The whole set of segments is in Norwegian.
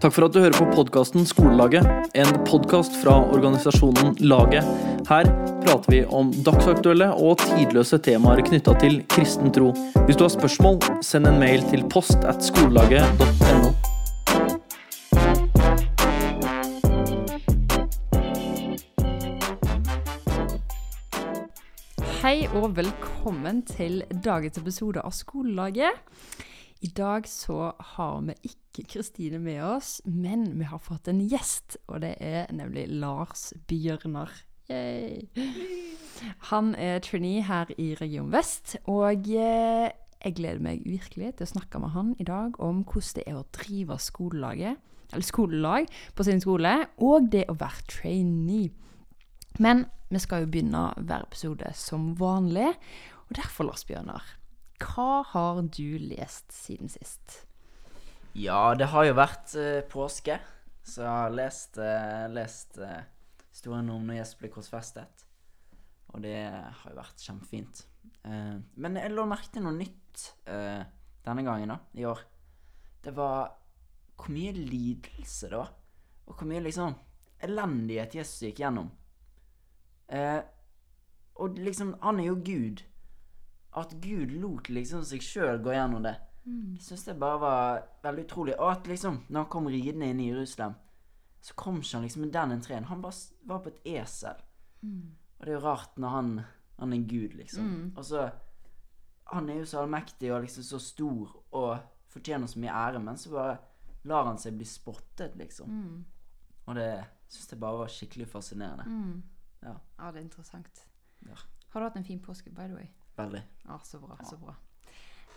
Takk for at du hører på podkasten Skolelaget, en podkast fra organisasjonen Laget. Her prater vi om dagsaktuelle og tidløse temaer knytta til kristen tro. Hvis du har spørsmål, send en mail til post at skolelaget.no. Hei og velkommen til dagens episode av Skolelaget. I dag så har vi ikke Kristine med oss, men vi har fått en gjest. Og det er nemlig Lars Bjørnar. Yay. Han er trainee her i Region Vest, og eh, jeg gleder meg virkelig til å snakke med han i dag om hvordan det er å drive skolelaget, eller skolelag på sin skole, og det å være trainee. Men vi skal jo begynne hver episode som vanlig, og derfor, Lars Bjørnar, hva har du lest siden sist? Ja, det har jo vært uh, påske, så jeg har lest, uh, lest uh, historien om når Jesus ble korsfestet. Og det har jo vært kjempefint. Men jeg lå merke til noe nytt denne gangen, da, i år. Det var hvor mye lidelse det var. Og hvor mye liksom elendighet Jesus gikk gjennom. Og liksom, han er jo Gud. At Gud lot liksom seg sjøl gå gjennom det. Jeg syns det bare var veldig utrolig. Og at liksom, når han kom ridende inn i Jerusalem, så kom ikke han liksom med den entreen. Han bare var på et esel. Og det er jo rart når han, han er Gud, liksom. Og så Han er jo så allmektig og liksom så stor og fortjener så mye ære, men så bare lar han seg bli spottet, liksom. Og det syns jeg bare var skikkelig fascinerende. Ja, Ja, det er interessant. Ja. Har du hatt en fin påske, by the way? veldig. Ja, så bra. så bra.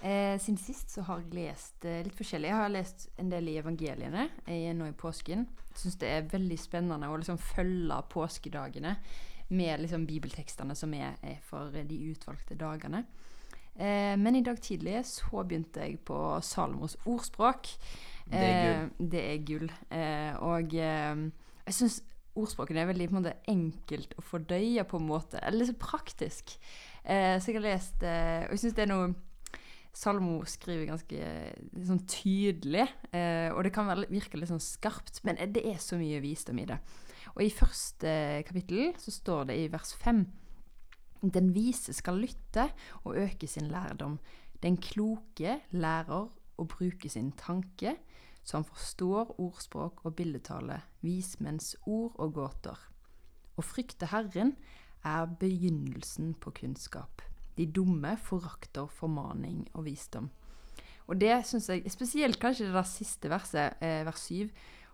Eh, siden sist så har jeg lest eh, litt forskjellig. Jeg har lest en del i evangeliene jeg nå i påsken. Syns det er veldig spennende å liksom følge påskedagene med liksom bibeltekstene som er, er for de utvalgte dagene. Eh, men i dag tidlig så begynte jeg på Salomos ordspråk. Det er gull. Eh, det er gull. Eh, og eh, jeg syns ordspråkene er veldig på en måte, enkelt å fordøye på en måte. Eller så praktisk. Eh, så jeg har lest eh, Og jeg syns det er noe Salmo skriver ganske eh, sånn tydelig, eh, og det kan virke litt sånn skarpt, men det er så mye visdom i det. Og i første kapittel så står det i vers fem Den vise skal lytte og øke sin lærdom. Den kloke lærer å bruke sin tanke, så han forstår ordspråk og bildetale, vismenns ord og gåter. Å frykte Herren er begynnelsen på kunnskap. De dumme forakter formaning og visdom. Og det syns jeg, spesielt kanskje det der siste verset, eh, vers 7.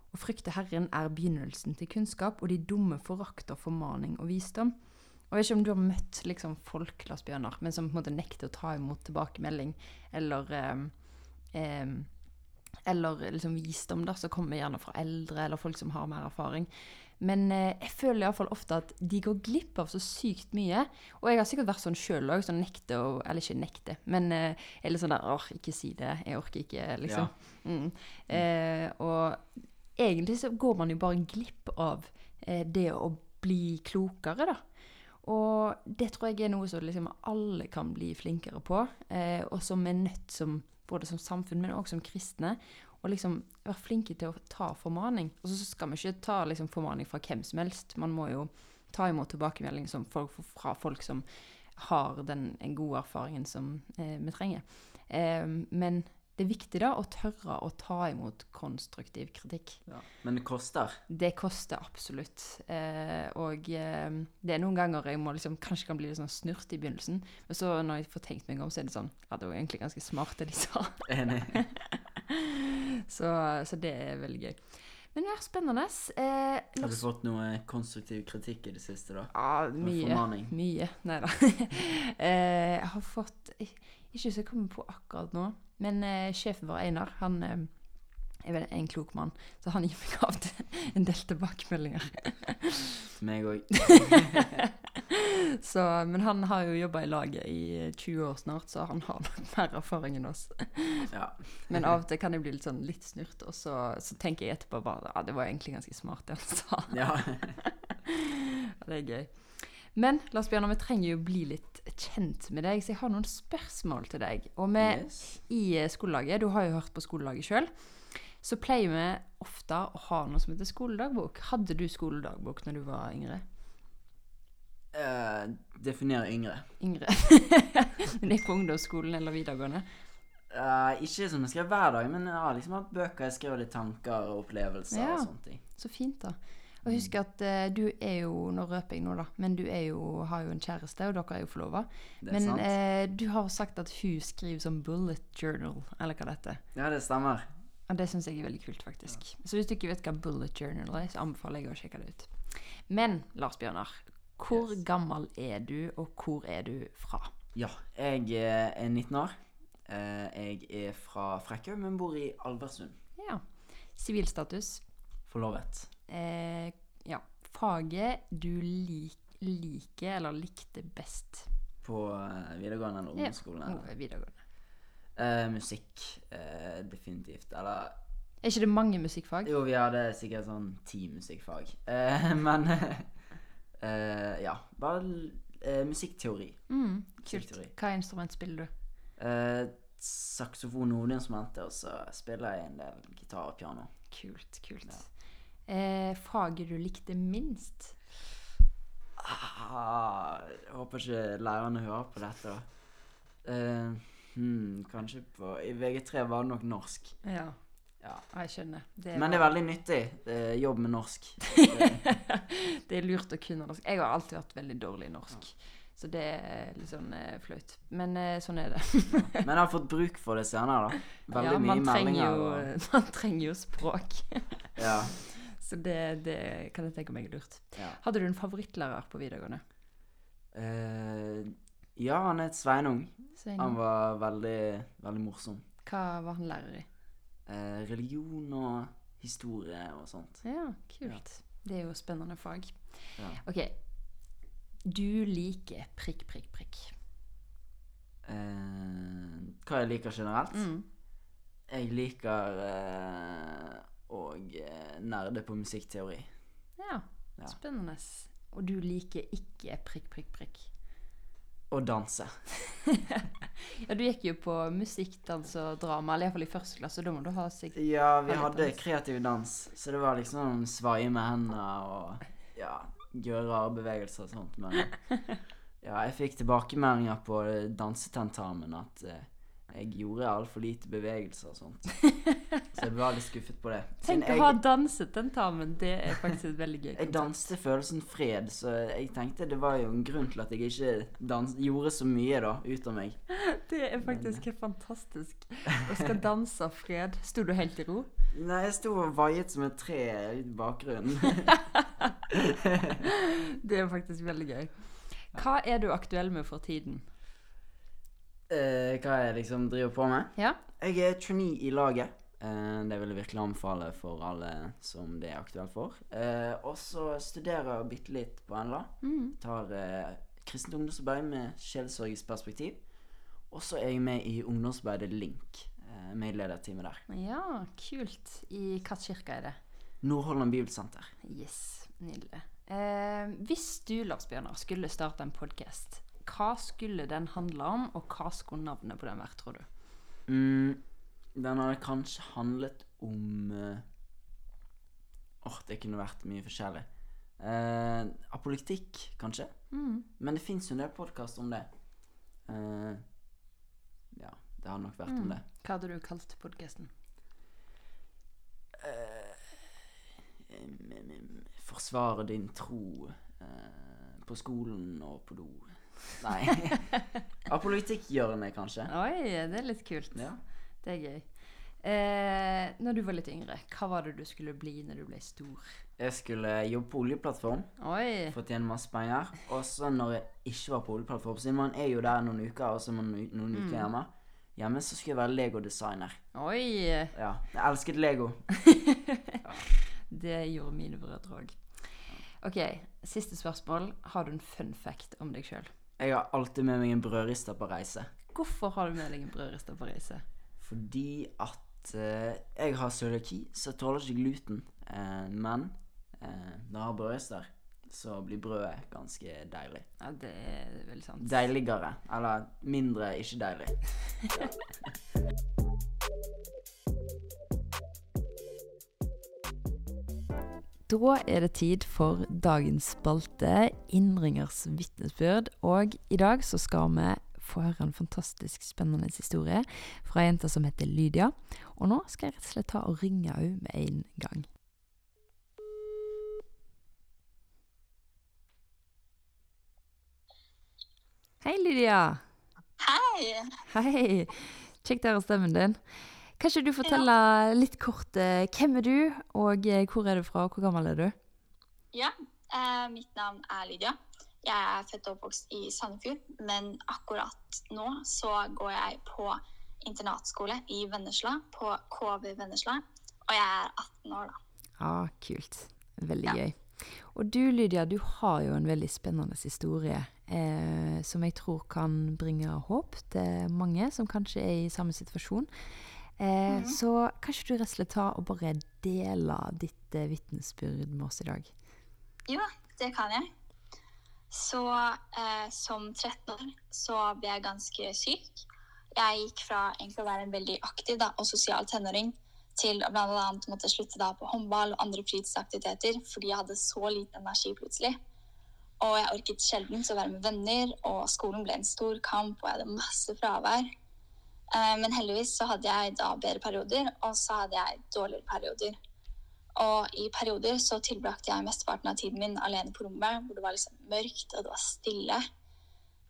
Å frykte Herren er begynnelsen til kunnskap, og de dumme forakter formaning og visdom. Og jeg vet ikke om du har møtt liksom, folk, Lars Bjørnar, men som på en måte nekter å ta imot tilbakemelding, eller eh, eh, eller liksom visdom da, som kommer gjerne fra eldre, eller folk som har mer erfaring. Men eh, jeg føler iallfall ofte at de går glipp av så sykt mye. Og jeg har sikkert vært sånn sjøl òg, sånn nekte og Eller ikke nekte, men eh, er litt sånn der åh, ikke si det. Jeg orker ikke, liksom. Mm. Eh, og egentlig så går man jo bare glipp av eh, det å bli klokere, da. Og det tror jeg er noe som liksom alle kan bli flinkere på, eh, og som er nødt som både som samfunn, men også som kristne, å liksom være flinke til å ta formaning. Og så skal vi ikke ta liksom formaning fra hvem som helst. Man må jo ta imot tilbakemelding som folk, fra folk som har den gode erfaringen som eh, vi trenger. Eh, men det er viktig da å tørre å ta imot konstruktiv kritikk. Ja. Men det koster. Det koster absolutt. Eh, og eh, det er noen ganger jeg må liksom, kanskje kan bli litt sånn snurt i begynnelsen. Men så når jeg får tenkt meg om, så er det sånn Ja, det var egentlig ganske smart det de sa. Enig. så, så det er veldig gøy. Men det er spennende. Eh, Har du fått noe konstruktiv kritikk i det siste, da? Ja, mye. Mye. Nei da. eh, jeg har fått Ikke så jeg kommer på akkurat nå, men eh, sjefen vår, Einar, han eh, er vel en klok mann, så han gir meg av til en del tilbakemeldinger. Meg òg. Så, men han har jo jobba i laget i 20 år snart, så han har nok mer erfaring enn oss. Ja. Men av og til kan jeg bli litt sånn litt snurt, og så, så tenker jeg etterpå bare ja, det var egentlig ganske smart det han sa. ja. Ja, det er gøy. Men Lars Bjørnar, vi trenger jo bli litt kjent med deg, så jeg har noen spørsmål til deg. Og vi Yes. i eh, skolelaget, du har jo hørt på skolelaget sjøl, så pleier vi ofte å ha noe som heter skoledagbok. Hadde du skoledagbok når du var yngre? Uh, definere yngre. Yngre. Men det er på ungdomsskolen eller videregående. Uh, ikke som jeg skrev hver dag, men jeg har liksom hatt bøker jeg skrev litt tanker og opplevelser Ja. og sånne ting. Så fint, da. Og husk at uh, du er jo Nå røper jeg noe, da. Men du jo, har jo en kjæreste, og dere er jo forlova. Men eh, du har sagt at hun skriver som bullet journal, eller hva det heter. Ja, det stemmer. Og det syns jeg er veldig kult, faktisk. Så hvis du ikke vet hva bullet journal er, så anbefaler jeg å sjekke det ut. Men Lars Bjørnar, hvor Yes. gammel er du, og hvor er du fra? Ja, jeg eh, er 19 år. Eh, jeg er fra Frekkhaug, men bor i Alversund. Ja. Sivilstatus. Forlovet. Eh, ja. Faget du lik, liker, eller likte best. På eh, videregående eller Ja. ungdomsskolen. Ja, videregående. Eh, musikk. uh, definitivt. Eller Er ikke det mange musikkfag? Jo, vi hadde sikkert sånn ti musikkfag. Uh, men Ja. Bare musikkteori. Mm, kult. Hva instrument spiller du? Saksofon og hovedinstrumentet, og så spiller jeg en del gitar og piano. Kult, kult. Eh, faget du likte minst? Ah, jeg håper ikke lærerne hører på dette. da. Hmm, kanskje på I VG3 var det nok norsk. Ja, Ja. jeg skjønner. Det Men det er veldig nyttig. eh, jobb med norsk. det er lurt å kunne norsk. Jeg har alltid vært veldig dårlig i norsk. Så det er litt sånn eh, flaut. Men eh, sånn er det. Men jeg har fått bruk for det senere, da. Veldig ja, mye meldinger. jo, Og, man trenger jo språk. ja, Så det, det kan jeg tenke meg er lurt. ja. Hadde du en favorittlærer på videregående? Eh, ja, han het Sveinung. Sveinung. Han var veldig, veldig morsom. Hva var han lærer i? Eh, religion og historie og sånt. Ja, kult. Det er jo spennende fag. Ja. Ok. Du liker prikk, prikk, prikk. Eh, hva jeg liker generelt? Mm. Jeg liker eh, å eh, nerde på musikkteori. Ja, Ja. spennende. Og du liker ikke prikk, prikk, prikk. Og danse. Ja, du gikk jo på musikk, dans og drama, eller iallfall i første klasse. Da må du ha sikt. Ja, vi hadde dans. kreativ dans, så det var liksom svaie med hendene og ja, gjøre rare bevegelser og sånt. Men ja, jeg fikk tilbakemeldinger på dansetentamen at eh, jeg gjorde altfor lite bevegelser og sånt. Så jeg var litt skuffet på det. Siden Tenk å ha danset dansetentamen. Det er faktisk veldig gøy. Jeg danset følelsen fred, så jeg tenkte det var jo en grunn til at jeg ikke dans gjorde så mye da, ut av meg. Det er faktisk Men, fantastisk. Å skal danse av fred. Sto du helt i ro? Nei, jeg sto og vaiet som et tre i bakgrunnen. Det er faktisk veldig gøy. Hva er du aktuell med for tiden? Eh, hva jeg liksom driver på med? Ja? Jeg er trainee i laget. Eh, det vil jeg virkelig anbefale for alle som det er aktuelt for. Eh, og så studerer jeg bitte litt på NLA. Mm. Tar eh, kristent ungdomsarbeid med sjelesorgisk perspektiv. Og så er jeg med i ungdomsarbeidet Link. Eh, med i der. Ja, kult. I hvilken kirke er det? Nordholland Bibelsenter. Yes, nydelig. Eh, hvis du, Lars Bjørnar, skulle starte en podkast, hva skulle den handle om, og hva skulle navnet på den vært, tror du? Mm, den hadde kanskje handlet om eh, Åh, det kunne vært mye forskjellig. Uh, av politikk, kanskje. Mm. Men det fins jo en del podkast om det. Uh, ja, det hadde nok vært om Mm. det. Hva hadde du kalt podkasten? Forsvare din tro eh, på skolen og på do. Nei. Apolitikkhjørnet, kanskje. Oi, det er litt kult. Ja. Det er gøy. Eh, når du var litt yngre, hva var det du skulle bli når du ble stor? Jeg skulle jobbe på oljeplattform. Oi! for å tjene masse penger. Og så når jeg ikke var på oljeplattform, siden man er jo der noen uker, og så er man noen uker Mm. hjemme, hjemme så skulle jeg være Lego-designer. Oi! Ja, jeg elsket Lego. Det gjorde mine brødre òg. OK, siste spørsmål. Har du en fun fact om deg sjøl? Jeg har alltid med meg en brødrister på reise. Hvorfor har du med deg en brødrister på reise? Fordi at eh, jeg har cøliaki, så jeg tåler ikke gluten. Eh, men eh, når jeg har brødrister, så blir brødet ganske deilig. Ja, det er veldig sant. Deiligere. Eller mindre ikke deilig. Da er det tid for dagens spalte, Innringers vitnesbyrd. Og i dag så skal vi få høre en fantastisk spennende historie fra ei jente som heter Lydia. Og nå skal jeg rett og slett ta og ringe henne med en gang. Hei, Lydia. Hei! Hei. Kjekt å høre stemmen din. Kan ikke du fortelle litt kort eh, hvem er du, og eh, hvor er du fra, og hvor gammel er du? Ja, eh, mitt navn er Lydia. Jeg er født og oppvokst i Sandefjord, men akkurat nå så går jeg på internatskole i Vennesla, på KV Vennesla, og jeg er 18 år da. Ah, kult. Veldig Ja. gøy. Og du, Lydia, du har jo en veldig spennende historie eh, som jeg tror kan bringe håp til mange som kanskje er i samme situasjon. Eh, Så kanskje du rett og slett tar og bare deler ditt eh, vitnesbyrd med oss i dag? Jo, det kan jeg. Så eh, som 13 år så ble jeg ganske syk. Jeg gikk fra egentlig å være en veldig aktiv da, og sosial tenåring til å annet måtte slutte da på håndball og andre fritidsaktiviteter fordi jeg hadde så lite energi plutselig. Og jeg orket sjelden å være med venner, og skolen ble en stor kamp, og jeg hadde masse fravær. Eh, Men heldigvis så hadde jeg da bedre perioder, og så hadde jeg dårligere perioder. Og i perioder så tilbrakte jeg mesteparten av tiden min alene på rommet, hvor det var liksom mørkt og det var stille.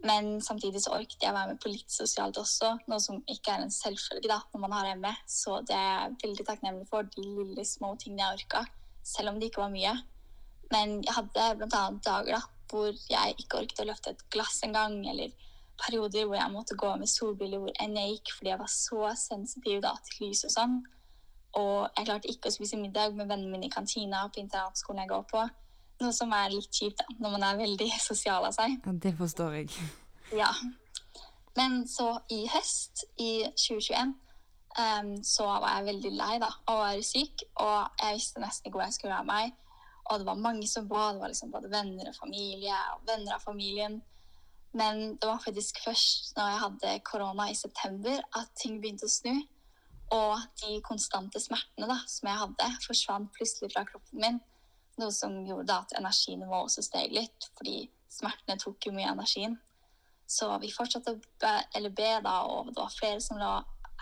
Men samtidig så orket jeg være med på litt sosialt også, noe som ikke er en selvfølge da, når man har ME. Så det er jeg veldig takknemlig for, de lille små tingene jeg orka, selv om det ikke var mye. Men jeg hadde annet dager da, hvor jeg ikke orket å løfte et glass engang, eller perioder hvor jeg måtte gå med solbriller hvor enn jeg gikk, fordi jeg var så sensitiv da til lys og sånn. Og jeg klarte ikke å spise middag med vennene mine i kantina på internatskolen jeg går på. Noe som er litt kjipt da, når man er veldig sosial av seg. Ja, det forstår jeg. Ja. Men så i høst, i 2021, um, så var jeg veldig lei da, og var syk. Og jeg visste nesten ikke hvor jeg skulle være meg. Og det var mange som ba. Det var liksom både venner og familie og venner av familien. Men det var faktisk først når jeg hadde korona i september at ting begynte å snu. Og de konstante smertene da, som jeg hadde, forsvant plutselig fra kroppen min. Noe som gjorde at energinivået også steg litt, fordi smertene tok jo mye av energien. Så vi fortsatte å be, eller be da, og det var flere som la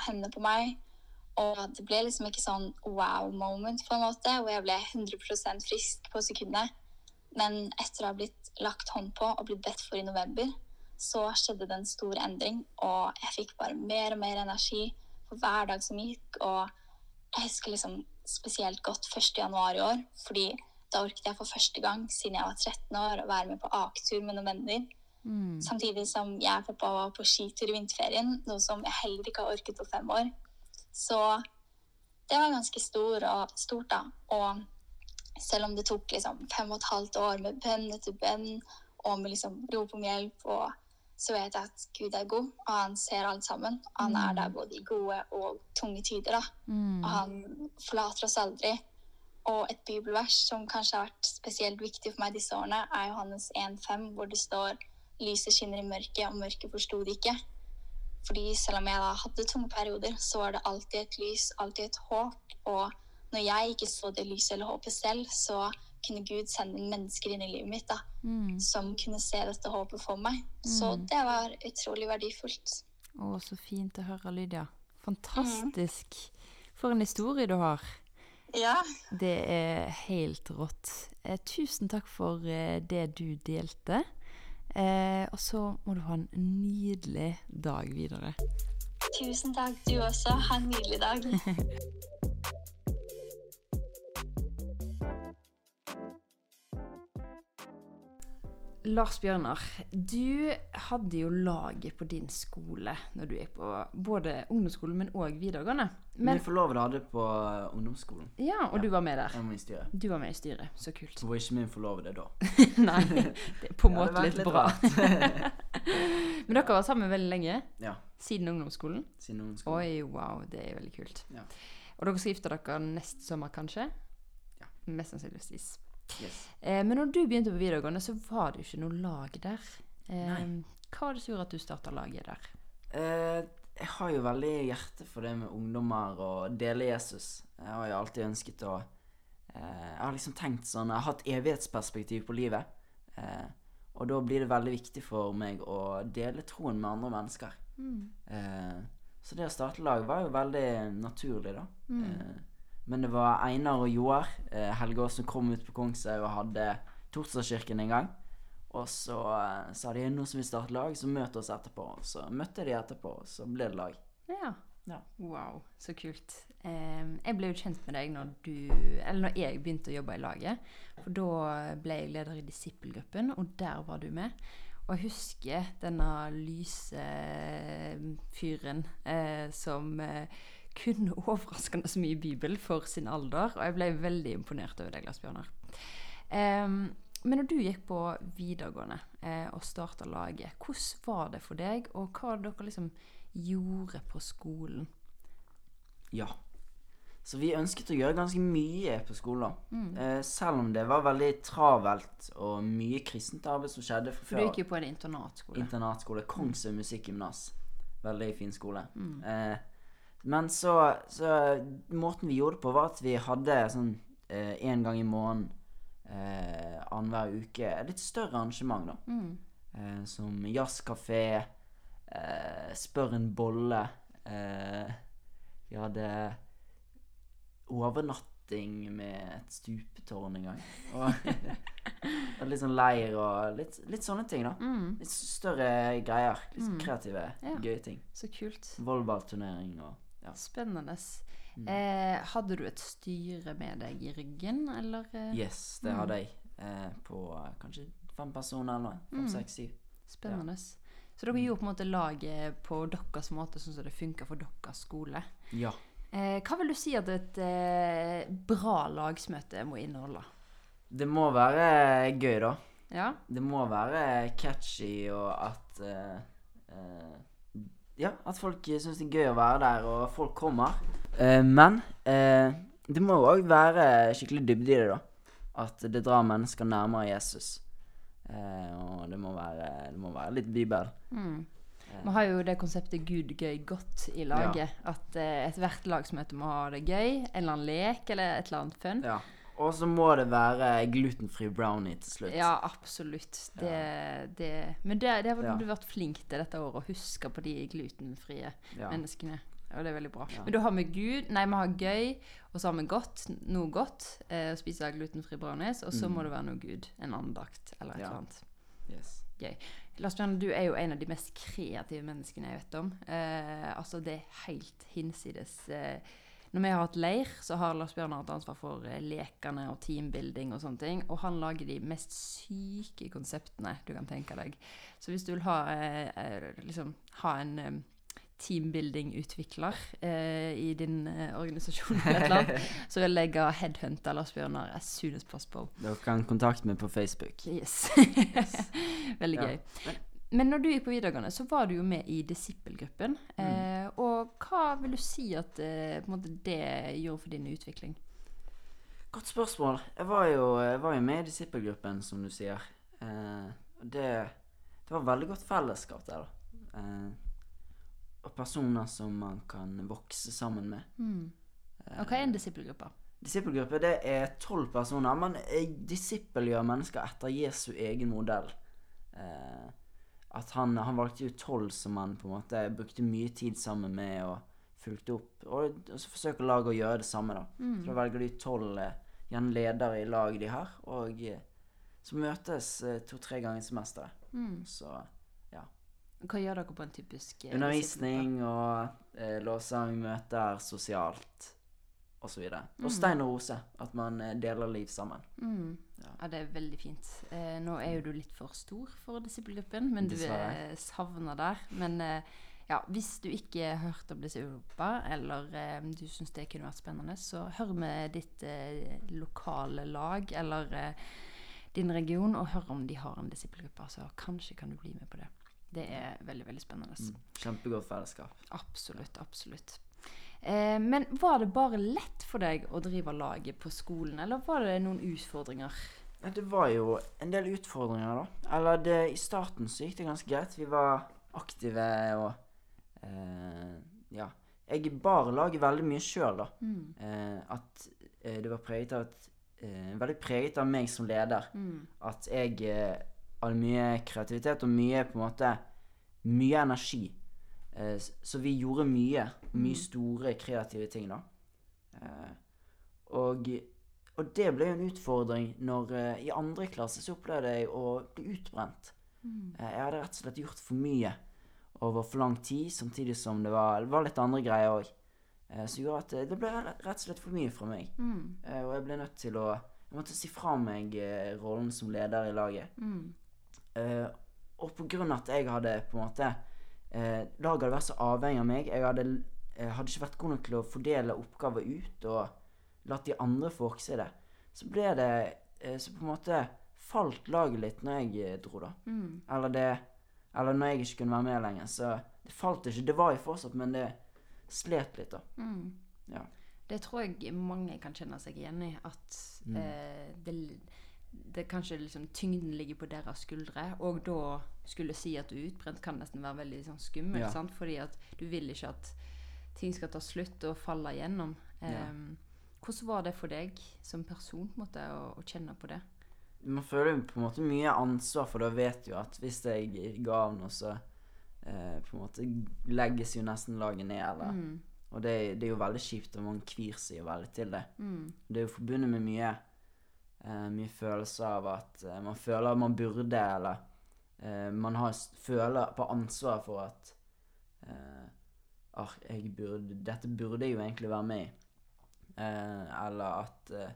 hendene på meg. Og det ble liksom ikke sånn wow moment på en måte, hvor jeg ble 100% frisk på sekundet. Men etter å ha blitt lagt hånd på og blitt bedt for i november, så skjedde det en stor endring, og jeg fikk bare mer og mer energi for hver dag som gikk. Og jeg husker liksom spesielt godt 1. januar i år, fordi da orket jeg for første gang siden jeg var 13 år å være med på aketur med noen venner. Mm. Samtidig som jeg og pappa var på skitur i vinterferien, noe som jeg heller ikke har orket på fem år. Så det var ganske stor og stort, da. Og selv om det tok liksom fem og et halvt år med bønn etter bønn, og med liksom rop om hjelp, og så vet jeg at Gud er god, og han ser alt sammen. Han er der både i gode og tunge tider. Mm. Og han forlater oss aldri. Og et bibelvers som kanskje har vært spesielt viktig for meg disse årene, er Johannes 1,5, hvor det står Lyset skinner i mørket, og mørket forsto det ikke. Fordi selv om jeg da hadde tunge perioder, så var det alltid et lys, alltid et håp. Og når jeg ikke så det lyset eller håpet selv, så kunne Gud sende mennesker inn i livet mitt da, Mm. som kunne se dette håpet for meg. Så Mm. det var utrolig verdifullt. Å, så fint å høre, Lydia. Fantastisk. For en historie du har. Ja, Det er helt rått. Eh, tusen takk for eh, det du delte. Eh, og så må du ha en nydelig dag videre. tusen takk du også. Ha en nydelig dag. Lars Bjørnar, du hadde jo laget på din skole når du gikk på både ungdomsskolen, men òg videregående. Men, Min forlovede hadde på eh, ungdomsskolen. ja, og du var med der. Jeg i styret. Du var med i styret. Så kult. Hun var ikke min forlovede da. Nei, det er på en måte litt litt bra. men dere var sammen veldig lenge? Ja, Siden ungdomsskolen? siden ungdomsskolen. Oi, wow, det er veldig kult. Ja. Og dere skal gifte dere neste sommer, kanskje? Ja. Mest sannsynligvis. Yes. Eh, men når du begynte på videregående, så var det jo ikke noe lag der. Eh, hva var det som gjorde at du starta laget der? Eh, jeg har jo veldig hjerte for det med ungdommer og dele Jesus. Jeg har jo alltid ønsket å eh, Jeg har liksom tenkt sånn Jeg har hatt evighetsperspektiv på livet. Eh, og da blir det veldig viktig for meg å dele troen med andre mennesker. Mm. Eh, så det å starte lag var jo veldig naturlig, da. Mm. Men det var Einar og Joar eh, Helgås som kom ut på Kongshaug og hadde Torsdagskirken en gang. Og så eh, sa de nå som vi starter lag, så møter oss etterpå. Og så møtte de etterpå, og så ble det lag. Ja. Ja. Wow, så kult. Eh, jeg ble jo kjent med deg når du Eller når jeg begynte å jobbe i laget. For da ble jeg leder i disippelgruppen, og der var du med. Og jeg husker denne lyse fyren eh, som eh, kunne overraskende så mye Bibel for sin alder. Og jeg ble veldig imponert over deg, Lars Bjørnar. Um, men når du gikk på videregående eh, og starta laget, hvordan var det for deg, og hva dere liksom gjorde på skolen? Ja. Så vi ønsket å gjøre ganske mye på skolen. Mm. Eh, selv om det var veldig travelt og mye kristent arbeid som skjedde fra For du gikk jo på en internatskole. Internatskole. Kongsøy musikkgymnas. Veldig fin skole. Mm. Eh, men så, så Måten vi gjorde det på, var at vi hadde sånn én gang i måneden eh, annenhver uke et litt større arrangement, da. Mm. Eh, som jazzkafé, eh, Spør en bolle. Eh, vi hadde overnatting med et stupetårn en gang. Og, og litt sånn leir og litt, litt sånne ting, da. Mm. Litt større greier. Litt Mm. kreative, Ja. gøye ting. Så kult. Volleyballturnering og ja. Spennende. Mm. Eh, hadde du et styre med deg i ryggen, eller? Eh, Yes, det Mm. hadde jeg. Eh, på eh, kanskje fem personer eller noe. Fem, Mm. seks, syv. Spennende. Så dere gjorde på en måte laget på deres måte, sånn som det funka for deres skole. Ja. Eh, hva vil du si at et eh, bra lagsmøte må inneholde? Det må være gøy, da. Ja? Det må være catchy, og at eh, Ja, at folk syns det er gøy å være der, og folk kommer. Eh, men eh, det må òg være skikkelig dybde i det, da. At det drar mennesker nærmere Jesus. Eh, og det må være, det må være litt Bibel. Mm. Eh, Vi har jo det konseptet Gud, gøy, godt i laget. At eh, ethvert lagsmøte må ha det gøy. En eller annen lek eller et eller annet fun. ja. Og så må det være glutenfri brownie til slutt. Ja, absolutt. Det, det, men det, det har Ja. du vært flink til dette året, å huske på de glutenfrie Ja. menneskene. Og det er veldig bra. Ja. Men da har vi Gud, nei, vi har gøy, og så har vi godt, noe godt, eh, å spise glutenfri brownies, og så Mm. må det være noe Gud, en andakt eller et Ja. eller annet. Yes. Gøy. Lars Bjørn, du er jo en av de mest kreative menneskene jeg vet om. Eh, altså, det er helt hinsides. Eh, når vi har hatt leir, så har Lars Bjørn hatt ansvar for eh, lekene og teambuilding og sånne ting. Og han lager de mest syke konseptene du kan tenke deg. Så hvis du vil ha, eh, eh, liksom, ha en eh, teambuilding-utvikler eh, i din eh, organisasjon, eller annet, så vil jeg ha headhunta Lars Bjørnar as soon as possible. Dere kan kontakte meg på Facebook. Yes. Veldig Ja. gøy. Men når du gikk på videregående, så var du jo med i disippelgruppen. Mm. Eh, og hva vil du si at eh, måte det gjorde for din utvikling? Godt spørsmål. Jeg var jo, jeg var jo med i disippelgruppen, som du sier. Eh, det, det var veldig godt fellesskap der, da. Eh, og personer som man kan vokse sammen med. Og hva er en disippelgruppe? Disippelgruppe det er tolv personer. Man eh, disippelgjør mennesker etter Jesu egen modell. Eh, at han, han valgte jo tolv som han på en måte brukte mye tid sammen med og fulgte opp. Og, og så forsøker laget å gjøre det samme, da. Mm. Så da velger de tolv eh, gjerne ledere i laget de har, og eh, så møtes eh, to-tre ganger i semesteret. Mm. Så Hva gjør dere på en typisk undervisning og eh, lovsang, møter, sosialt osv. Og, Mm. og stein og rose. At man eh, deler liv sammen. Mm. Ja. Ja, det er veldig fint. Eh, nå er jo du litt for stor for disippelgruppen, men du er savna der. Men eh, ja, hvis du ikke har hørt om disippelgruppa, eller eh, du syns det kunne vært spennende, så hør med ditt eh, lokale lag eller eh, din region, og hør om de har en disippelgruppe. Så kanskje kan du bli med på det. Det er veldig, veldig spennende. Mm. Kjempegodt fellesskap. Absolutt, absolutt. Eh, men var det bare lett for deg å drive laget på skolen, eller var det noen utfordringer? Ja, det var jo en del utfordringer, da. Eller det, i starten så gikk det ganske greit. Vi var aktive og eh, Ja. Jeg bar laget veldig mye sjøl, da. Mm. Eh, at eh, det var preget av at eh, veldig preget av meg som leder. Mm. At jeg eh, hadde mye kreativitet og mye på en måte Mye energi. Eh, så vi gjorde mye. Mye store kreative ting, da. Eh, og, og det ble jo en utfordring når eh, I andre klasse så opplevde jeg å bli utbrent. Eh, jeg hadde rett og slett gjort for mye over for lang tid, samtidig som det var, det var litt andre greier òg. Som gjorde at det, ble rett og slett for mye fra meg. Mm. Og jeg ble nødt til å Jeg måtte si fra meg rollen som leder i laget. Mm. Og på grunn av at jeg hadde på en måte eh, Laget hadde vært så avhengig av meg. Jeg hadde, jeg hadde ikke vært god nok til å fordele oppgaver ut og latt de andre i det. Så ble det eh, Så på en måte falt laget litt når jeg eh, dro, da. Mm. Eller det Eller når jeg ikke kunne være med lenger. Så det falt ikke. Det var jo fortsatt, men det slet litt, da. Mm. Ja. Det tror jeg mange kan kjenne seg igjen i. At Mm. eh, det, det kanskje liksom tyngden ligger på deres skuldre. Og da skulle si at du er utbrent, kan nesten være veldig sånn skummelt. Ja. Sant? Fordi at du vil ikke at ting skal ta slutt og falle igjennom. Ja. Em, hvordan var det for deg som person på måte, å, å kjenne på det? Man føler på en måte mye ansvar, for da vet du at hvis jeg ga av noe, så eh, på en måte legges jo nesten laget ned. Eller. Mm. Og det, det er jo veldig kjipt, og man kvir seg jo veldig til det. Mm. Det er jo forbundet med mye eh, Mye følelse av at eh, man føler at man burde, eller eh, man har, føler på ansvar for at eh, ah, burde, Dette burde jeg jo egentlig være med i. Eh, eller at eh,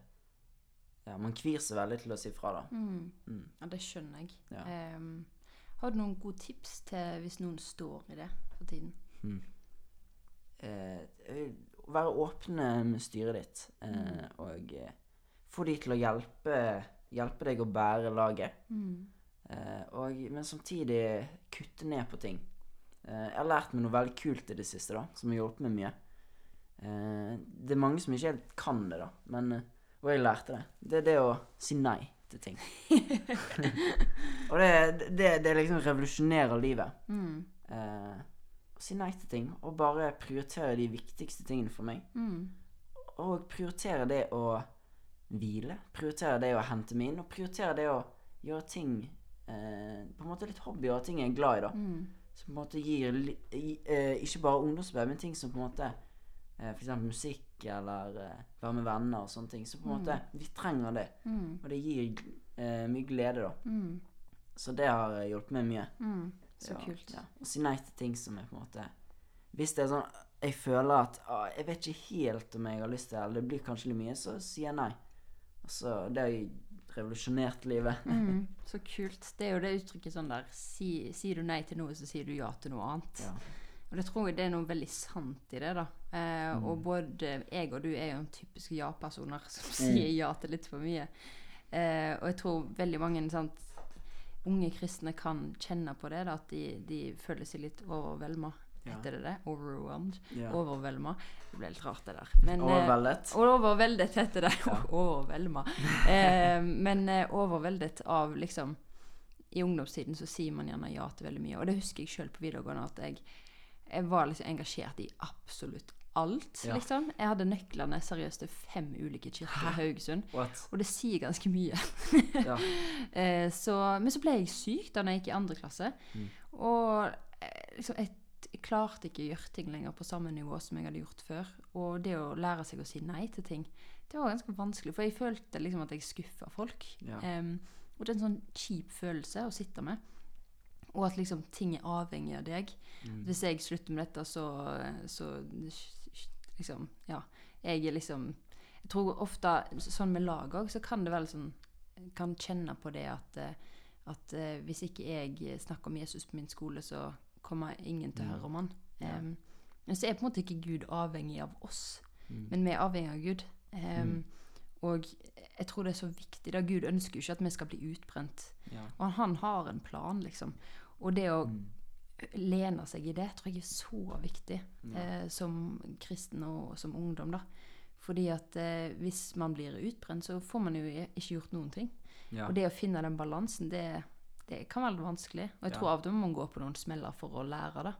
ja, man kvir seg veldig til å si fra, da. Mm. Mm. Ja, det skjønner jeg. Ja. Um, har du noen gode tips til hvis noen står i det for tiden? eh, være åpne med styret ditt, eh, og få de til å hjelpe, hjelpe deg å bære laget. Eh, og, men samtidig kutte ned på ting. Eh, jeg har lært meg noe veldig kult i det siste, da, som har hjulpet meg mye. Eh, det er mange som ikke helt kan det, da, men og jeg lærte det. Det er det å si nei til ting. og det, det, det liksom revolusjonerer livet. Mm. Eh, å si nei til ting, og bare prioritere de viktigste tingene for meg. Mm. Og prioritere det å hvile, prioritere det å hente meg inn, og prioritere det å gjøre ting eh, På en måte litt hobby og ting jeg er glad i, da. Mm. Som på en måte gir li, eh, ikke bare ungdomsarbeid, men ting som på en måte eh, eksempel musikk eller eh, være med venner og sånne ting. Så på en måte Vi trenger det. Mm. Og det gir eh, mye glede, da. Mm. Så det har hjulpet meg mye. Mm. Så Ja, kult. Ja. Å si nei til ting som er på en måte Hvis det er sånn jeg føler at ah, jeg vet ikke helt om jeg har lyst til det, eller det blir kanskje litt mye, så sier jeg nei. Altså, det har jo revolusjonert livet. Mm, så kult. Det er jo det uttrykket sånn der si, Sier du nei til noe, så sier du ja til noe annet. Ja. Og det tror jeg det er noe veldig sant i det, da. Eh, Mm. Og både jeg og du er jo en typiske ja-personer som sier ja til litt for mye. Eh, og jeg tror veldig mange sant, unge kristne kan kjenne på det, da, at de, de føler seg litt overvelda. Heter det det? Overwhelmed? Yeah. Overvelma. Det ble litt rart, det der. Men, eh, Overveldet. Overveldet heter det. Ja. Overvelma. Eh, men eh, overveldet av liksom I ungdomstiden så sier man gjerne ja til veldig mye. Og det husker jeg sjøl på videregående at jeg, jeg var liksom engasjert i absolutt alt. Ja. liksom. Jeg hadde nøklene seriøst til fem ulike kirker i Haugesund. What? Og det sier ganske mye. Ja. Eh, så, men så ble jeg syk da jeg gikk i andre klasse. Mm. Og eh, liksom, jeg, jeg klarte ikke å gjøre ting lenger på samme nivå som jeg hadde gjort før. Og det å lære seg å si nei til ting, det var ganske vanskelig. For jeg følte liksom at jeg skuffa folk. Ja. Um, og det er en sånn kjip følelse å sitte med. Og at liksom ting er avhengig av deg. Mm. Hvis jeg slutter med dette, så, så liksom Ja. Jeg er liksom Jeg tror ofte sånn med lag òg, så kan det vel sånn Kan kjenne på det at, at eh, hvis ikke jeg snakker om Jesus på min skole, så kommer ingen til å høre om han. Um, men så er på en måte ikke Gud avhengig av oss, Mm. men vi er avhengig av Gud. Um, Mm. Og jeg tror det er så viktig. da Gud ønsker jo ikke at vi skal bli utbrent. Ja. Og han har en plan, liksom. Og det å Mm. lene seg i det tror jeg er så viktig eh, som kristen og som ungdom. da. Fordi at eh, hvis man blir utbrent, så får man jo ikke gjort noen ting. Ja. Og det å finne den balansen, det, det kan være litt vanskelig. Og jeg Ja. tror av og til man gå på noen smeller for å lære det.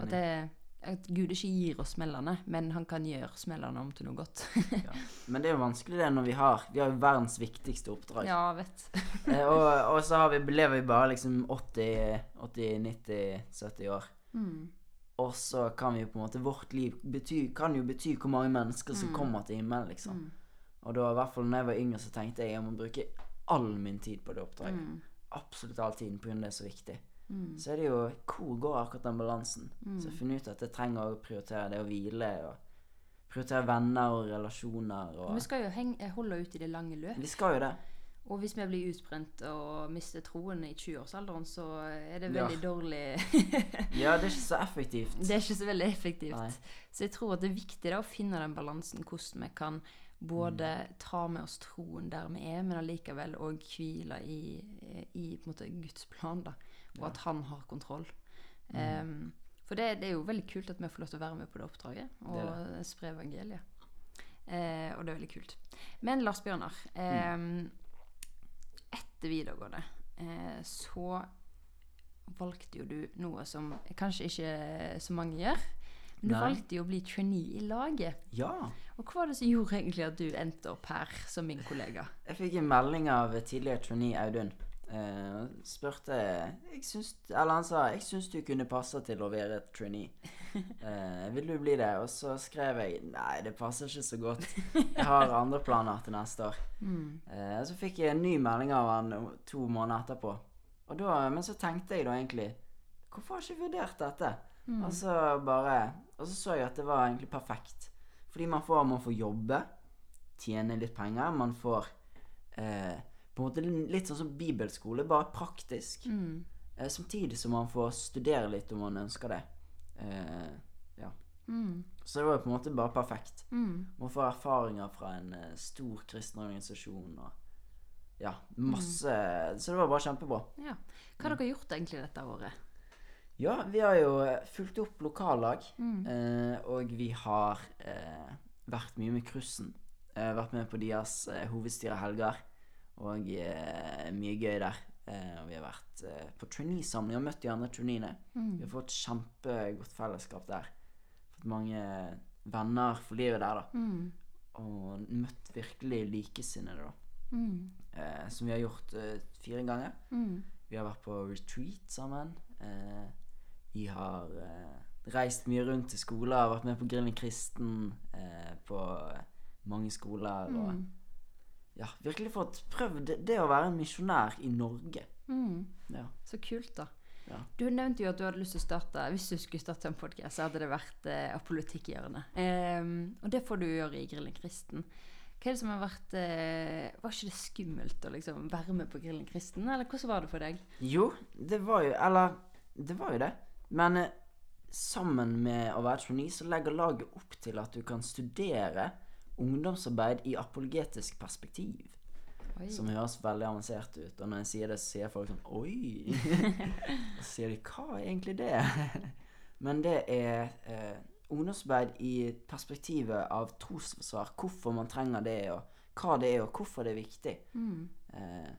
At det, at Gud ikke gir oss smellene, men han kan gjøre smellene om til noe godt. Ja. Men det er jo vanskelig det når vi har Vi har jo verdens viktigste oppdrag. ja, vet. Eh, og, og så har vi, lever vi bare liksom 80, 80 90, 70 år. Mm. Og så kan vi jo på en måte Vårt liv bety, kan jo bety hvor mange mennesker som Mm. kommer til himmelen, liksom. Mm. Og da i hvert fall når jeg var yngre, så tenkte jeg jeg må bruke all min tid på det oppdraget. Absolutt all tiden, pga. det er så viktig. Mm. Så er det jo Hvor går akkurat den balansen? Mm. Så jeg har funnet ut at jeg trenger å prioritere det å hvile, og prioritere venner og relasjoner og Vi skal jo henge, holde ut i det lange løp. Vi skal jo det. Og hvis vi blir utbrent og mister troen i 20-årsalderen, så er det Ja. veldig dårlig Ja, det er ikke så effektivt. Det er ikke så veldig effektivt. Nei. Så jeg tror at det er viktig da, å finne den balansen, hvordan vi kan både Mm. ta med oss troen der vi er, men allikevel òg hvile i, i måte, Guds plan, da, og at han har kontroll. Em, for det, det er jo veldig kult at vi får lov til å være med på det oppdraget og Det det. spre evangeliet. Eh, og det er veldig kult. Men Lars Bjørnar, Mm. etter videregående eh, så valgte jo du noe som kanskje ikke så mange gjør. Men du Nei. valgte jo å bli trainee i laget. Ja. Og hva var det som gjorde egentlig at du endte opp her som min kollega? Jeg fikk en melding av tidligere trainee Audun. Uh, spurte jeg syns, Eller han sa 'Jeg syns du kunne passe til å være et trainee'. Uh, 'Vil du bli det?' Og så skrev jeg 'Nei, det passer ikke så godt. Jeg har andre planer til neste år'. Mm. Uh, så fikk jeg en ny melding av han to måneder etterpå. Da, men så tenkte jeg da egentlig Hvorfor har jeg ikke vurdert dette? Mm. Og så bare Og så så jeg at det var egentlig perfekt. Fordi man får, man får jobbe, tjene litt penger. Man får eh, på en måte litt sånn som bibelskole, bare praktisk. Mm. Eh, samtidig som man får studere litt om man ønsker det. Eh, ja. Mm. Så det var på en måte bare perfekt. Mm. Man får erfaringer fra en eh, stor kristen organisasjon og ja, masse Så det var bare kjempebra. Ja. Hva har dere gjort egentlig dette året? Ja, vi har jo eh, fulgt opp lokallag, Mm. eh, og vi har eh, vært mye med Krussen. Eh, vært med på deres eh, hovedstyrehelger, og eh, mye gøy der. Eh, og vi har vært på trainee-samling og møtt de andre traineene. Mm. Vi har fått kjempegodt fellesskap der. Fått mange venner for livet der, da. Mm. Og møtt virkelig likesinnede, da. Mm. Eh, som vi har gjort fire ganger. Mm. Vi har vært på retreat sammen. Eh, vi har eh, reist mye rundt til skoler, vært med på Grillen kristen eh, på mange skoler. Og Mm. ja, virkelig fått prøvd det, det å være en misjonær i Norge. Mm. Ja. Så kult, da. Ja. Du nevnte jo at du hadde lyst til å starte Hvis du skulle starte en podkast, så hadde det vært eh, apolitikkhjørnet. Um, og det får du gjøre i Grillen kristen. Hva er det som har vært eh, Var ikke det skummelt å liksom være med på Grillen kristen, eller hvordan var det for deg? Jo, det var jo Eller, det var jo det. Men eh, sammen med å være trainee, så legger laget opp til at du kan studere ungdomsarbeid i apologetisk perspektiv. Oi. Som høres veldig avansert ut. Og når jeg sier det, så sier folk sånn Oi! og så sier de Hva er egentlig det? Men det er eh, ungdomsarbeid i perspektivet av trosforsvar. Hvorfor man trenger det, og hva det er, og hvorfor det er viktig. Mm. Eh,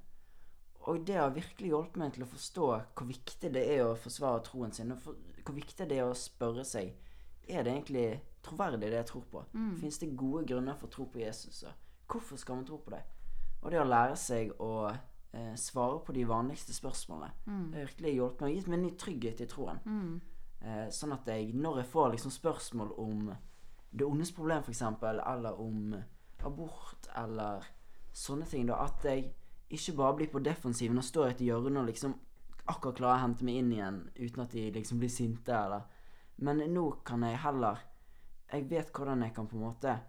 og det har virkelig hjulpet meg til å forstå hvor viktig det er å forsvare troen sin. Og for, hvor viktig det er å spørre seg Er det egentlig troverdig, det jeg tror på. Mm. Fins det gode grunner for å tro på Jesus? Og hvorfor skal man tro på det? Og det å lære seg å eh, svare på de vanligste spørsmålene, Mm. det har virkelig hjulpet meg og gitt meg en ny trygghet i troen. Mm. Eh, sånn at jeg, når jeg får liksom spørsmål om det ondes problem, f.eks., eller om abort, eller sånne ting, da, at jeg ikke bare bli på defensiven og stå i et hjørne og liksom akkurat klarer å hente meg inn igjen uten at de liksom blir sinte, eller Men nå kan jeg heller Jeg vet hvordan jeg kan på en måte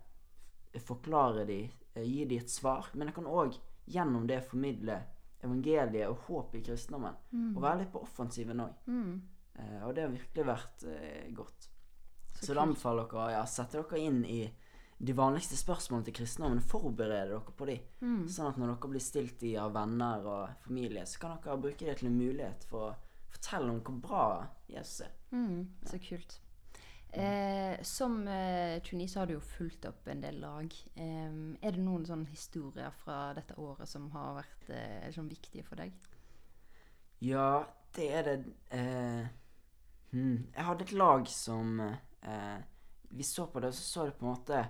forklare de, eh, gi de et svar, men jeg kan òg gjennom det formidle evangeliet og håp i kristendommen. Og være litt på offensiven òg. Mm. Eh, og det har virkelig vært eh, godt. Så Så, da anbefaler dere ja, sette dere inn i de vanligste spørsmålene til kristendommen. Forberede dere på de. Mm. Sånn at når dere blir stilt i av venner og familie, så kan dere bruke det til en mulighet for å fortelle om hvor bra Jesus er. Mm, så kult. Eh, som eh, så har du jo fulgt opp en del lag. Eh, er det noen sånne historier fra dette året som har vært eh, sånn viktige for deg? Ja, det er det eh, Hmm. Jeg hadde et lag som eh, Vi så på det, og så så det på en måte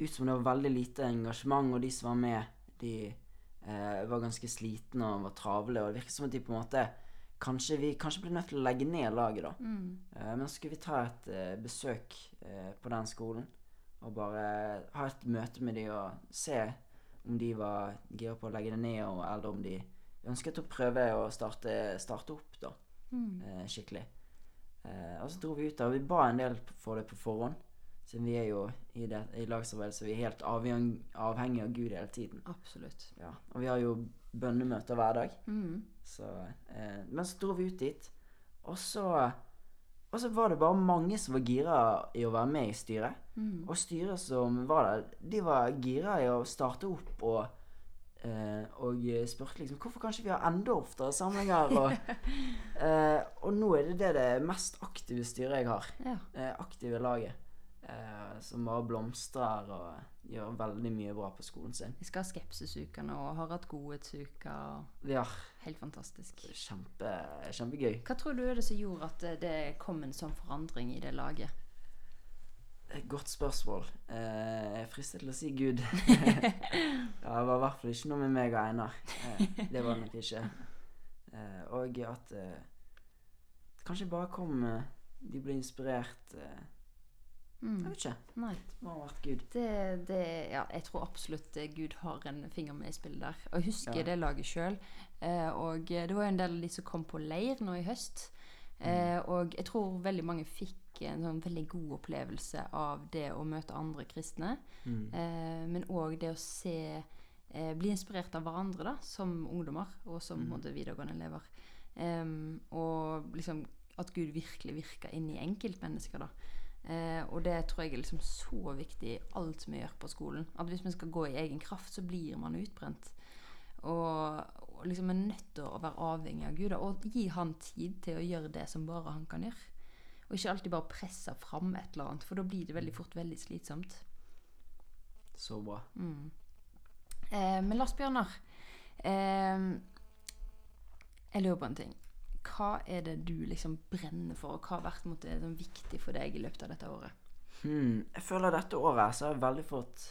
ut som det var veldig lite engasjement, og de som var med, de eh, var ganske slitne og var travle, og det virket som at de på en måte Kanskje vi kanskje ble nødt til å legge ned laget, da. Mm. Eh, men så skulle vi ta et eh, besøk eh, på den skolen og bare ha et møte med de og se om de var gira på å legge det ned, og, eller om de ønsket å prøve å starte, starte opp da, Mm. eh, skikkelig. Eh, og så dro vi ut der, og vi ba en del for det på forhånd. Siden vi er jo i, det, i lagsarbeid, så vi er helt avhengig, avhengig av Gud hele tiden. Absolutt. Ja. Og vi har jo bønnemøter hver dag. Mm. Så, eh, men så dro vi ut dit, og så Og så var det bare mange som var gira i å være med i styret. Mm. Og styret som var der, de var gira i å starte opp og eh, Og spurte liksom hvorfor kanskje vi har enda oftere samlinger. Og, eh, og nå er det det, det mest aktive styret jeg har. Ja. Eh, aktive laget. Eh, som bare blomstrer og gjør veldig mye bra på skolen sin. Vi skal ha skepsisuka nå og har hatt godhetsuka. Ja, Helt fantastisk. kjempe, kjempegøy. Hva tror du er det som gjorde at det- kom en sånn forandring i det laget? Et Godt spørsmål. Eh, jeg er fristet til å si Gud. ja, det var i hvert fall ikke noe med meg og Einar. Eh, det var nok ikke. Eh, og at eh, kanskje bare kom eh, De ble inspirert eh, Jeg Mm. vet ikke. Nei. Det må ha vært Gud. Det, det, ja, jeg tror absolutt eh, Gud har en finger med i spillet der. Og jeg husker Ja. det laget sjøl. Eh, og det var jo en del av de som kom på leir nå i høst. Eh, og jeg tror veldig mange fikk en sånn veldig god opplevelse av det å møte andre kristne. Mm. Eh, men òg det å se eh, Bli inspirert av hverandre da, som ungdommer og som mm. videregående elever. Og liksom at Gud virkelig virker inn i enkeltmennesker. da. Eh, og det tror jeg er liksom så viktig i alt vi gjør på skolen. At hvis vi skal gå i egen kraft, så blir man utbrent. Og, og liksom er nødt til å være avhengig av Gud og gi han tid til å gjøre det som bare han kan gjøre. Og ikke alltid bare presse fram et eller annet, for da blir det veldig fort veldig slitsomt. Så bra. Eh, men Lars Bjørnar, eh, jeg lurer på en ting. Hva er det du liksom brenner for, og hva har vært måte, sånn viktig for deg i løpet av dette året? Hmm. Jeg føler dette året så har jeg veldig fått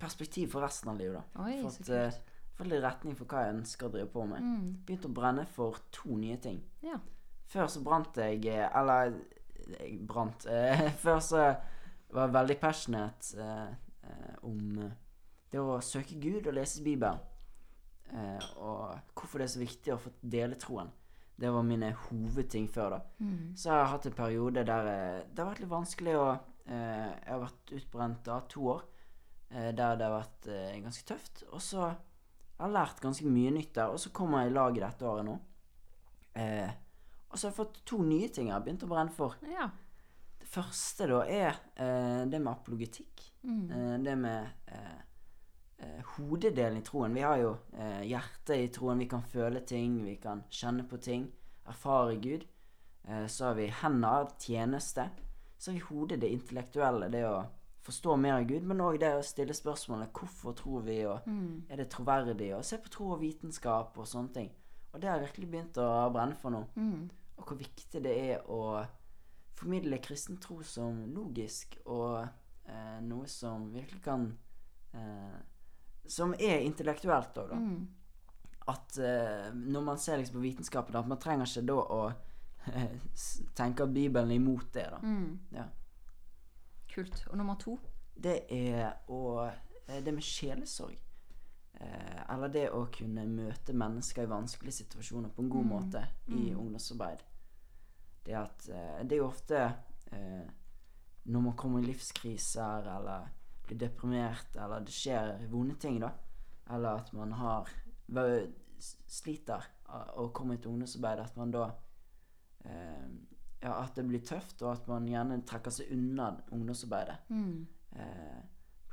perspektiv for resten av livet. da. Oi, så fått, kult. Uh, fått litt retning for hva jeg ønsker å drive på med. Mm. Begynt å brenne for to nye ting. Ja. Før så brant jeg eh, Eller jeg brant. uh, før så var jeg veldig passionate eh, eh, om eh, det å søke Gud og lese Bibelen. Eh, og hvorfor det er så viktig å få dele troen. Det var mine hovedting før, da. Mm. Så har jeg hatt en periode der eh, det har vært litt vanskelig å eh, Jeg har vært utbrent da to år. Eh, der det har vært ganske tøft. Og så har jeg lært ganske mye nytt der. Og så kommer jeg i lag dette året nå. Og så har jeg fått to nye ting jeg har begynt å brenne for. ja. Det første da er det med apologetikk. Mm. Det med eh, eh, i troen. Vi har jo eh, hjertet i troen. Vi kan føle ting, vi kan kjenne på ting. Erfare Gud. Eh, så har vi hender, tjeneste. Så har vi hodet, det intellektuelle. Det å forstå mer av Gud. Men òg det å stille spørsmålet hvorfor tror vi, og Mm. er det troverdig? Og se på tro og vitenskap og sånne ting. Og det har jeg virkelig begynt å brenne for nå. Mm. Og hvor viktig det er å formidle kristen tro som logisk og eh, noe som virkelig kan eh, Som er intellektuelt òg, da. Mm. At uh, når man ser liksom på vitenskapen, at man trenger ikke da å uh, tenke at Bibelen er imot det, da. Mm. Ja. Kult. Og nummer to? Det er å eh, Det med sjelesorg. Uh, eller det å kunne møte mennesker i vanskelige situasjoner på en god Mm. måte i Mm. ungdomsarbeid. Det at Det er jo ofte når man kommer i livskriser eller blir deprimert, eller det skjer vonde ting, da, eller at man har sliter å og kommer i et ungdomsarbeid, at man da eh, Ja, at det blir tøft, og at man gjerne trekker seg unna ungdomsarbeidet. Mm. Eh,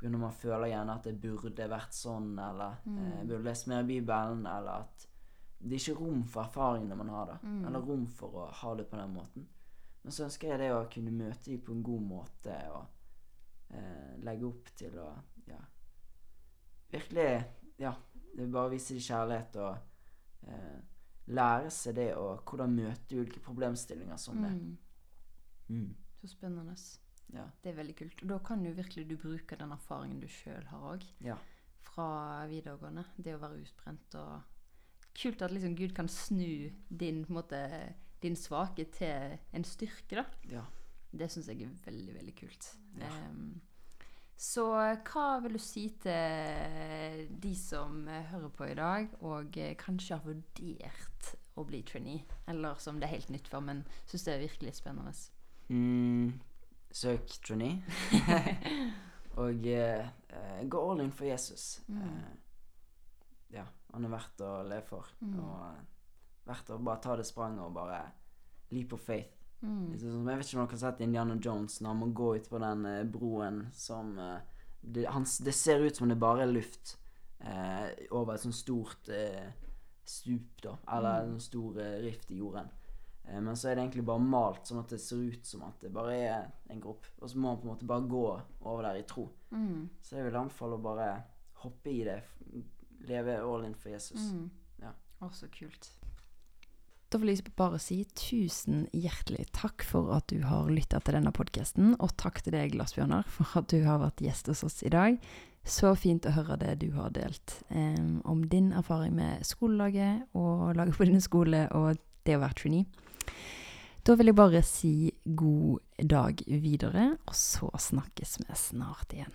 av man føler gjerne at det burde vært sånn, eller Mm. eh, burde lest mer Bibelen, eller at det er ikke rom for erfaringene man har, da. Mm. Eller rom for å ha det på den måten. Men så ønsker jeg det å kunne møte dem på en god måte, og legge opp til å ja, virkelig Ja, bare vise dem kjærlighet og eh, lære seg det og hvordan møte ulike problemstillinger som det. Mm. Mm. Så spennende. Ja. Det er veldig kult. Og da kan jo virkelig du bruke den erfaringen du sjøl har òg, Ja. fra videregående. Det å være utbrent og Kult at liksom Gud kan snu din, måte, din svake til en styrke, da. ja. Det syns jeg er veldig, veldig kult. Ja. Så hva vil du si til de som hører på i dag, og kanskje har vurdert å bli trainee, eller som det er helt nytt for, men syns det er virkelig spennende? Mm, søk trainee. og eh, gå all in for Jesus. Mm. Uh, ja, han er verdt å leve for. Mm. Og eh, verdt å bare ta det spranget og bare leap of faith. Mm. Litt sånn som- jeg vet ikke om dere har sett Indiana Jones når han må gå ut på den eh, broen som eh, det, han, det ser ut som det bare er luft eh, over et sånt stort eh, stup, da. Eller Mm. en stor eh, rift i jorden. Eh, men så er det egentlig bare malt sånn at det ser ut som at det bare er en gropp. Og så må man på en måte bare gå over der i tro. Mm. Så jeg vil anbefale å bare hoppe i det. Leve all in for Jesus. Mm. Ja. Å, så kult. Da vil jeg bare si tusen hjertelig takk for at du har lytta til denne podkasten, og takk til deg, Lars Bjørnar, for at du har vært gjest hos oss i dag. Så fint å høre det du har delt eh, om din erfaring med skolelaget og laget på din skole, og det å være trainee. Da vil jeg bare si god dag videre, og så snakkes vi snart igjen.